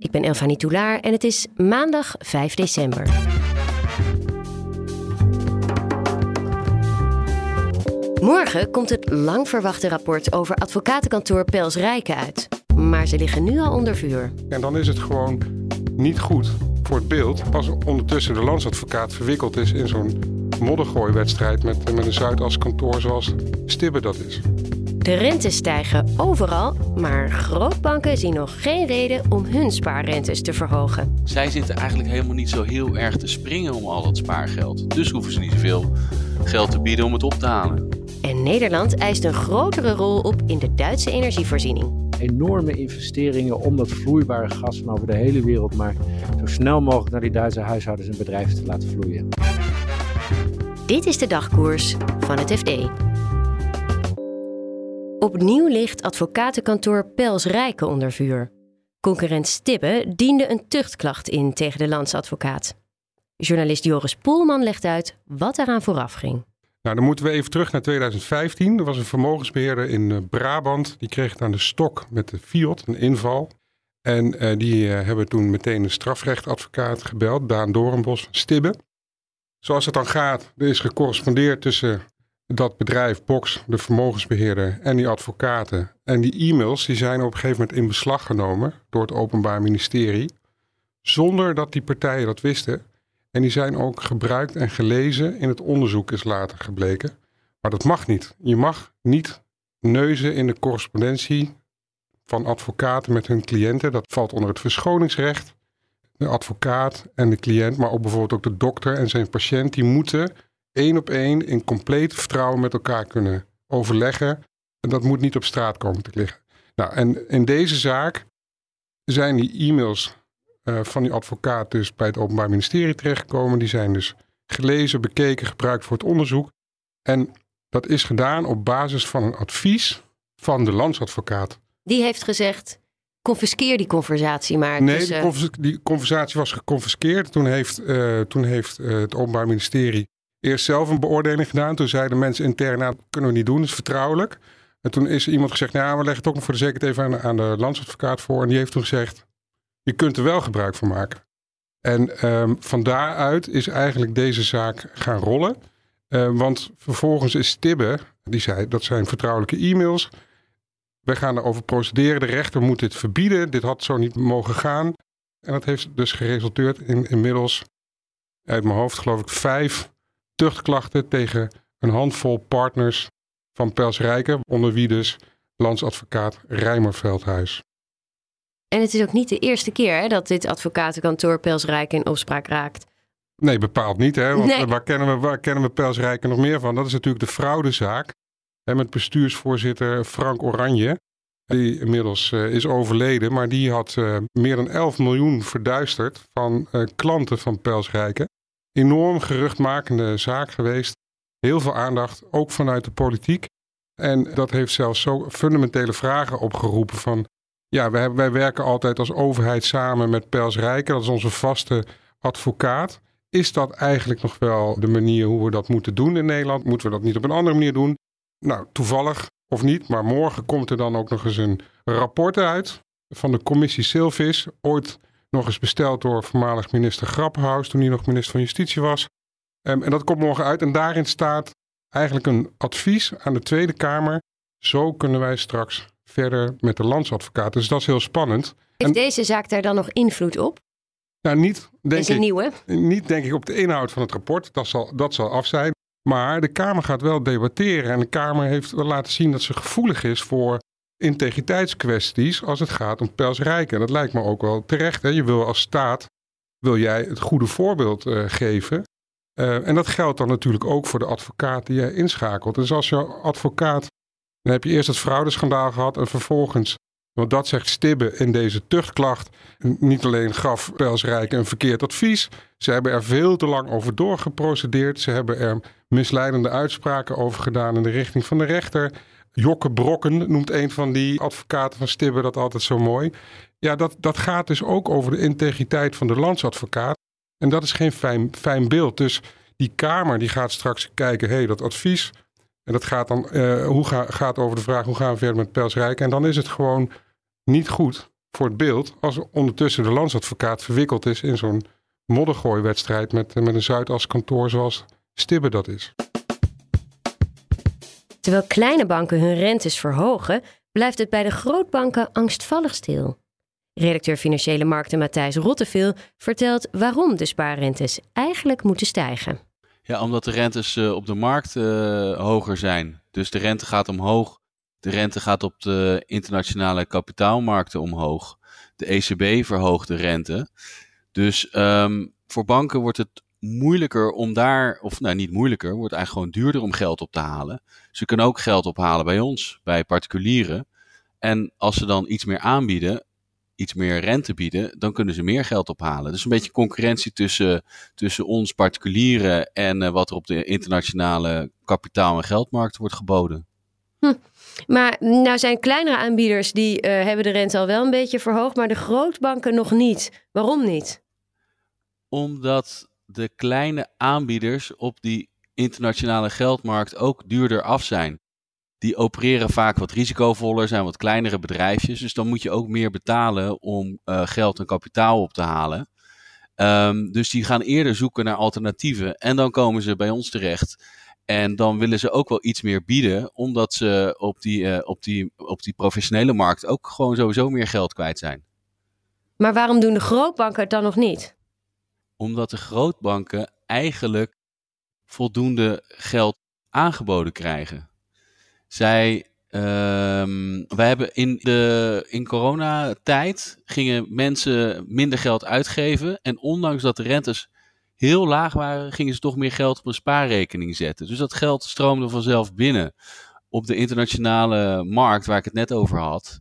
Ik ben Elfanie Toulaar en het is maandag 5 december. Morgen komt het lang verwachte rapport over advocatenkantoor Pels Rijken uit. Maar ze liggen nu al onder vuur. En dan is het gewoon niet goed voor het beeld als ondertussen de landsadvocaat verwikkeld is in zo'n moddergooiwedstrijd met, met een Zuidas kantoor zoals Stibbe dat is. De rentes stijgen overal, maar grootbanken zien nog geen reden om hun spaarrentes te verhogen. Zij zitten eigenlijk helemaal niet zo heel erg te springen om al dat spaargeld. Dus hoeven ze niet zoveel geld te bieden om het op te halen. En Nederland eist een grotere rol op in de Duitse energievoorziening. Enorme investeringen om dat vloeibare gas van over de hele wereld maar zo snel mogelijk naar die Duitse huishoudens en bedrijven te laten vloeien. Dit is de dagkoers van het FD. Opnieuw ligt advocatenkantoor Pels Rijken onder vuur. Concurrent Stibbe diende een tuchtklacht in tegen de landsadvocaat. Journalist Joris Poelman legt uit wat eraan vooraf ging. Nou, dan moeten we even terug naar 2015. Er was een vermogensbeheerder in eh, Brabant. Die kreeg het aan de stok met de Fiat, een inval. En uh, die uh, hebben toen meteen een strafrechtadvocaat gebeld, Daan Doornbos van Stibbe. Zoals het dan gaat, er is gecorrespondeerd tussen dat bedrijf Box, de vermogensbeheerder en die advocaten. En die e-mails die zijn op een gegeven moment in beslag genomen door het Openbaar Ministerie. Zonder dat die partijen dat wisten. En die zijn ook gebruikt en gelezen in het onderzoek is later gebleken. Maar dat mag niet. Je mag niet neuzen in de correspondentie van advocaten met hun cliënten. Dat valt onder het verschoningsrecht. De advocaat en de cliënt, maar ook bijvoorbeeld ook de dokter en zijn patiënt, die moeten één op één in compleet vertrouwen met elkaar kunnen overleggen. En dat moet niet op straat komen te liggen. Nou, en in deze zaak zijn die e-mails uh, van die advocaat dus bij het Openbaar Ministerie terechtgekomen. Die zijn dus gelezen, bekeken, gebruikt voor het onderzoek. En dat is gedaan op basis van een advies van de landsadvocaat. Die heeft gezegd: confiskeer die conversatie maar. Nee, tussen... die conversatie was geconfiskeerd. Toen heeft, uh, toen heeft uh, het Openbaar Ministerie eerst zelf een beoordeling gedaan. Toen zeiden mensen intern, nou, dat kunnen we niet doen, dat is vertrouwelijk. En toen is iemand gezegd, nou, we leggen het ook nog voor de zekerheid even aan, aan, de landsadvocaat voor. En die heeft toen gezegd, je kunt er wel gebruik van maken. En um, van daaruit is eigenlijk deze zaak gaan rollen. Uh, want vervolgens is Tibbe, die zei, dat zijn vertrouwelijke e-mails. Wij gaan erover procederen. De rechter moet dit verbieden. Dit had zo niet mogen gaan. En dat heeft dus geresulteerd in inmiddels, uit mijn hoofd geloof ik, vijf tuchtklachten tegen een handvol partners van Pels Rijken, onder wie dus landsadvocaat Rijmer Veldhuis. En het is ook niet de eerste keer hè, dat dit advocatenkantoor Pels Rijken in opspraak raakt. Nee, bepaald niet. Hè? Want nee. waar, kennen we, waar kennen we Pels Rijken nog meer van? Dat is natuurlijk de fraudezaak. Hè, met bestuursvoorzitter Frank Oranje. Die inmiddels uh, is overleden. Maar die had uh, meer dan 11 miljoen verduisterd van uh, klanten van Pels Rijken enorm geruchtmakende zaak geweest. Heel veel aandacht, ook vanuit de politiek. En dat heeft zelfs zo fundamentele vragen opgeroepen van... Ja, wij, werken altijd als overheid samen met Pels Rijken. Dat is onze vaste advocaat. Is dat eigenlijk nog wel de manier hoe we dat moeten doen in Nederland? Moeten we dat niet op een andere manier doen? Nou, toevallig of niet, maar morgen komt er dan ook nog eens een rapport uit van de commissie Silvis. Ooit nog eens besteld door voormalig minister Grappenhaus toen hij nog minister van Justitie was. Um, en dat komt morgen uit en daarin staat eigenlijk een advies aan de Tweede Kamer. Zo kunnen wij straks verder met de landsadvocaat. Dus dat is heel spannend. Heeft en, deze zaak daar dan nog invloed op? Nou, niet denk, is ik, nieuwe? niet denk ik op de inhoud van het rapport. Dat zal, dat zal af zijn. Maar de Kamer gaat wel debatteren. En de Kamer heeft wel laten zien dat ze gevoelig is voor integriteitskwesties als het gaat om Pels Rijken. En dat lijkt me ook wel terecht. Hè? Je wil als staat, wil jij het goede voorbeeld uh, geven. Uh, en dat geldt dan natuurlijk ook voor de advocaat die jij inschakelt. Dus als jouw advocaat, dan heb je eerst het fraudeschandaal gehad en vervolgens Want dat zegt Stibbe in deze tuchtklacht. Niet alleen gaf Pelsrijk een verkeerd advies. Ze hebben er veel te lang over doorgeprocedeerd. Ze hebben er misleidende uitspraken over gedaan in de richting van de rechter. Jokke Brokken noemt een van die advocaten van Stibbe dat altijd zo mooi. Ja, dat, dat gaat dus ook over de integriteit van de landsadvocaat. En dat is geen fijn, fijn beeld. Dus die Kamer die gaat straks kijken, hé, hey, dat advies. En dat gaat dan uh, hoe ga, gaat over de vraag hoe gaan we verder met Pelsrijk. En dan is het gewoon niet goed voor het beeld als ondertussen de landsadvocaat verwikkeld is in zo'n moddergooiwedstrijd met, met een Zuidas kantoor zoals Stibbe dat is. Terwijl kleine banken hun rentes verhogen, blijft het bij de grootbanken angstvallig stil. Redacteur Financiële Markten Matthijs Rotteveel vertelt waarom de spaarrentes eigenlijk moeten stijgen. Ja, omdat de rentes uh, op de markt uh, hoger zijn. Dus de rente gaat omhoog. De rente gaat op de internationale kapitaalmarkten omhoog. De ECB verhoogt de rente. Dus um, voor banken wordt het moeilijker om daar, of nou niet moeilijker, wordt eigenlijk gewoon duurder om geld op te halen. Ze kunnen ook geld ophalen bij ons, bij particulieren. En als ze dan iets meer aanbieden, iets meer rente bieden, dan kunnen ze meer geld ophalen. Dus een beetje concurrentie tussen, tussen ons particulieren en uh, wat er op de internationale kapitaal- en geldmarkt wordt geboden. Hm. Maar nou zijn kleinere aanbieders die uh, hebben de rente al wel een beetje verhoogd, maar de grootbanken nog niet. Waarom niet? Omdat de kleine aanbieders op die internationale geldmarkt ook duurder af zijn. Die opereren vaak wat risicovoller, zijn wat kleinere bedrijfjes. Dus dan moet je ook meer betalen om uh, geld en kapitaal op te halen. Um, dus die gaan eerder zoeken naar alternatieven. En dan komen ze bij ons terecht. En dan willen ze ook wel iets meer bieden, omdat ze op die, uh, op die, op die professionele markt ook gewoon sowieso meer geld kwijt zijn. Maar waarom doen de grootbanken het dan nog niet? Omdat de grootbanken eigenlijk voldoende geld aangeboden krijgen. Zij, um, hebben in, de, in coronatijd gingen mensen minder geld uitgeven. En ondanks dat de rentes heel laag waren, gingen ze toch meer geld op een spaarrekening zetten. Dus dat geld stroomde vanzelf binnen. Op de internationale markt, waar ik het net over had,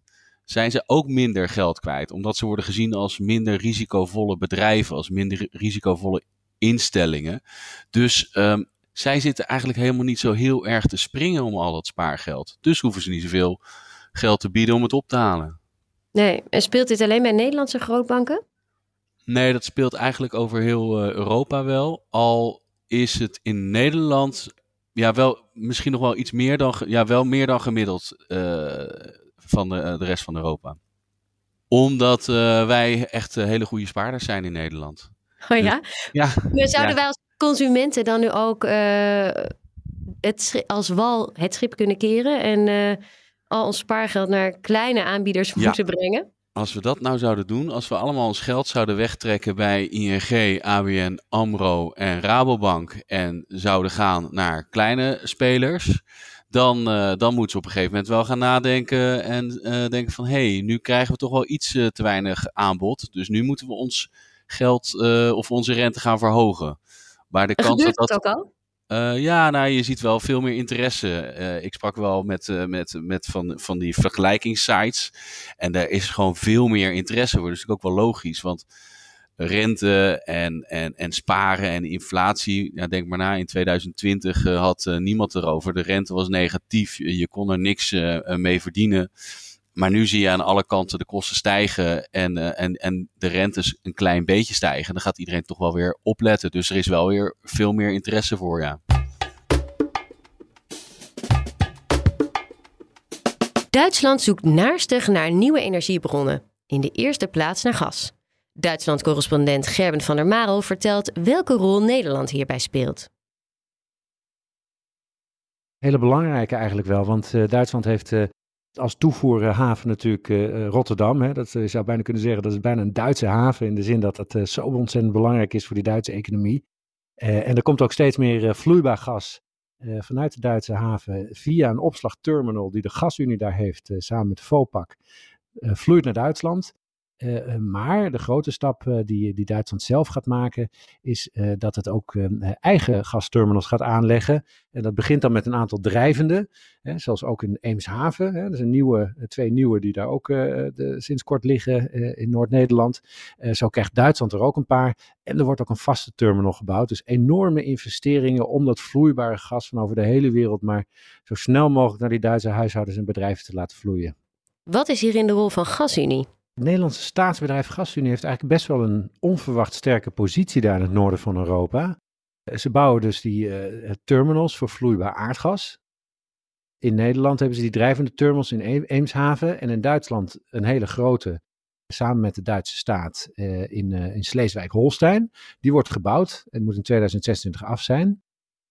zijn ze ook minder geld kwijt. Omdat ze worden gezien als minder risicovolle bedrijven, als minder risicovolle instellingen. Dus um, zij zitten eigenlijk helemaal niet zo heel erg te springen om al dat spaargeld. Dus hoeven ze niet zoveel geld te bieden om het op te halen. Nee, en speelt dit alleen bij Nederlandse grootbanken? Nee, dat speelt eigenlijk over heel uh, Europa wel. Al is het in Nederland ja, wel misschien nog wel iets meer dan, ja, wel meer dan gemiddeld uh, van de, de, rest van Europa. Omdat uh, wij echt hele goede spaarders zijn in Nederland. Oh ja? Dus, ja. Zouden ja. wij als consumenten dan nu ook het als wal het schip kunnen keren en al ons spaargeld naar kleine aanbieders ja. moeten brengen? Als we dat nou zouden doen, als we allemaal ons geld zouden wegtrekken bij ING, ABN, AMRO en Rabobank en zouden gaan naar kleine spelers, dan, uh, dan moeten ze op een gegeven moment wel gaan nadenken en uh, denken van hé, hey, nu krijgen we toch wel iets uh, te weinig aanbod, dus nu moeten we ons geld of onze rente gaan verhogen. Maar de kans dat dat ook al? Uh, ja, nou, je ziet wel veel meer interesse. Uh, ik sprak wel met, uh, met, met van, van die vergelijkingssites. En daar is gewoon veel meer interesse voor. Dat is natuurlijk ook wel logisch. Want rente en, en, en sparen en inflatie. Ja, denk maar na, in 2020 had niemand erover. De rente was negatief. Je kon er niks mee verdienen. Maar nu zie je aan alle kanten de kosten stijgen en, uh, en, en de rentes een klein beetje stijgen. Dan gaat iedereen toch wel weer opletten. Dus er is wel weer veel meer interesse voor, ja. Duitsland zoekt naarstig naar nieuwe energiebronnen. In de eerste plaats naar gas. Duitsland-correspondent Gerben van der Marel vertelt welke rol Nederland hierbij speelt. Hele belangrijke eigenlijk wel, want uh, Duitsland heeft uh, als toevoerhaven natuurlijk uh, Rotterdam. Hè. Dat je zou bijna kunnen zeggen dat is bijna een Duitse haven in de zin dat het zo ontzettend belangrijk is voor die Duitse economie. En er komt ook steeds meer vloeibaar gas vanuit de Duitse haven via een opslagterminal die de gasunie daar heeft samen met de Vopak. vloeit naar Duitsland. Uh, maar de grote stap uh, die, die Duitsland zelf gaat maken, is dat het ook eigen gasterminals gaat aanleggen. En dat begint dan met een aantal drijvende, hè, zoals ook in Eemshaven. Hè, er zijn nieuwe, twee nieuwe die daar ook de, sinds kort liggen in Noord-Nederland. zo krijgt Duitsland er ook een paar. En er wordt ook een vaste terminal gebouwd. Dus enorme investeringen om dat vloeibare gas van over de hele wereld maar zo snel mogelijk naar die Duitse huishoudens en bedrijven te laten vloeien. Wat is hierin de rol van GasUnie? Het Nederlandse staatsbedrijf GasUnie heeft eigenlijk best wel een onverwacht sterke positie daar in het noorden van Europa. Ze bouwen dus die uh, terminals voor vloeibaar aardgas. In Nederland hebben ze die drijvende terminals in Eemshaven en in Duitsland een hele grote, samen met de Duitse staat uh, in, uh, in Sleeswijk-Holstein. Die wordt gebouwd en moet in 2026 af zijn.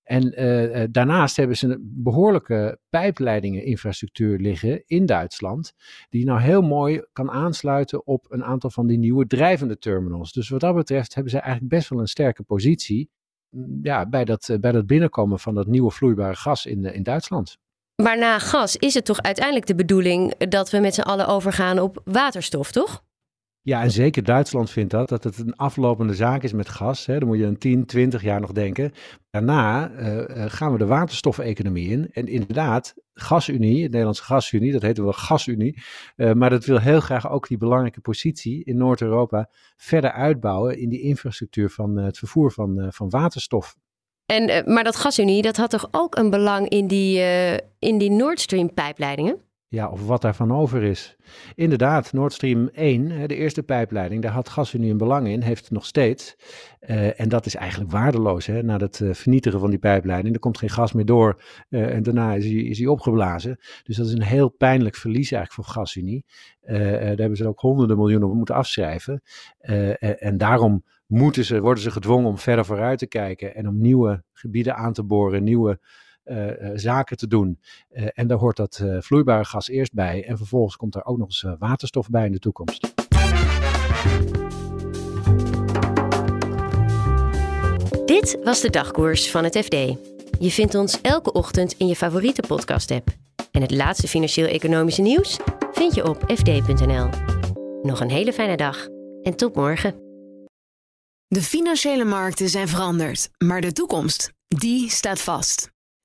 En uh, daarnaast hebben ze een behoorlijke pijpleidingeninfrastructuur liggen in Duitsland, die nou heel mooi kan aansluiten op een aantal van die nieuwe drijvende terminals. Dus wat dat betreft hebben ze eigenlijk best wel een sterke positie mm, ja, bij, dat, bij dat binnenkomen van dat nieuwe vloeibare gas in, in Duitsland. Maar na gas is het toch uiteindelijk de bedoeling dat we met z'n allen overgaan op waterstof, toch? Ja, en zeker Duitsland vindt dat, dat het een aflopende zaak is met gas. Hè. Dan moet je een 10, 20 jaar nog denken. Daarna uh, gaan we de waterstofeconomie in. En inderdaad, gasunie, het Nederlandse gasunie, dat heet wel gasunie. Uh, maar dat wil heel graag ook die belangrijke positie in Noord-Europa verder uitbouwen in die infrastructuur van het vervoer van, van waterstof. En, maar dat gasunie, dat had toch ook een belang in die, in die Nord Stream pijpleidingen? Ja, of wat daarvan over is. Inderdaad, Nord Stream 1, de eerste pijpleiding, daar had GasUnie een belang in, heeft het nog steeds. Uh, en dat is eigenlijk waardeloos, hè, na het uh, vernietigen van die pijpleiding. Er komt geen gas meer door uh, en daarna is hij, is hij opgeblazen. Dus dat is een heel pijnlijk verlies eigenlijk voor GasUnie. daar hebben ze ook honderden miljoenen op moeten afschrijven. en daarom moeten ze, worden ze gedwongen om verder vooruit te kijken en om nieuwe gebieden aan te boren, nieuwe uh, zaken te doen. Uh, en daar hoort dat vloeibare gas eerst bij. En vervolgens komt er ook nog eens waterstof bij in de toekomst. Dit was de dagkoers van het FD. Je vindt ons elke ochtend in je favoriete podcast-app. En het laatste financieel-economische nieuws vind je op fd.nl. Nog een hele fijne dag en tot morgen. De financiële markten zijn veranderd, maar de toekomst, die staat vast.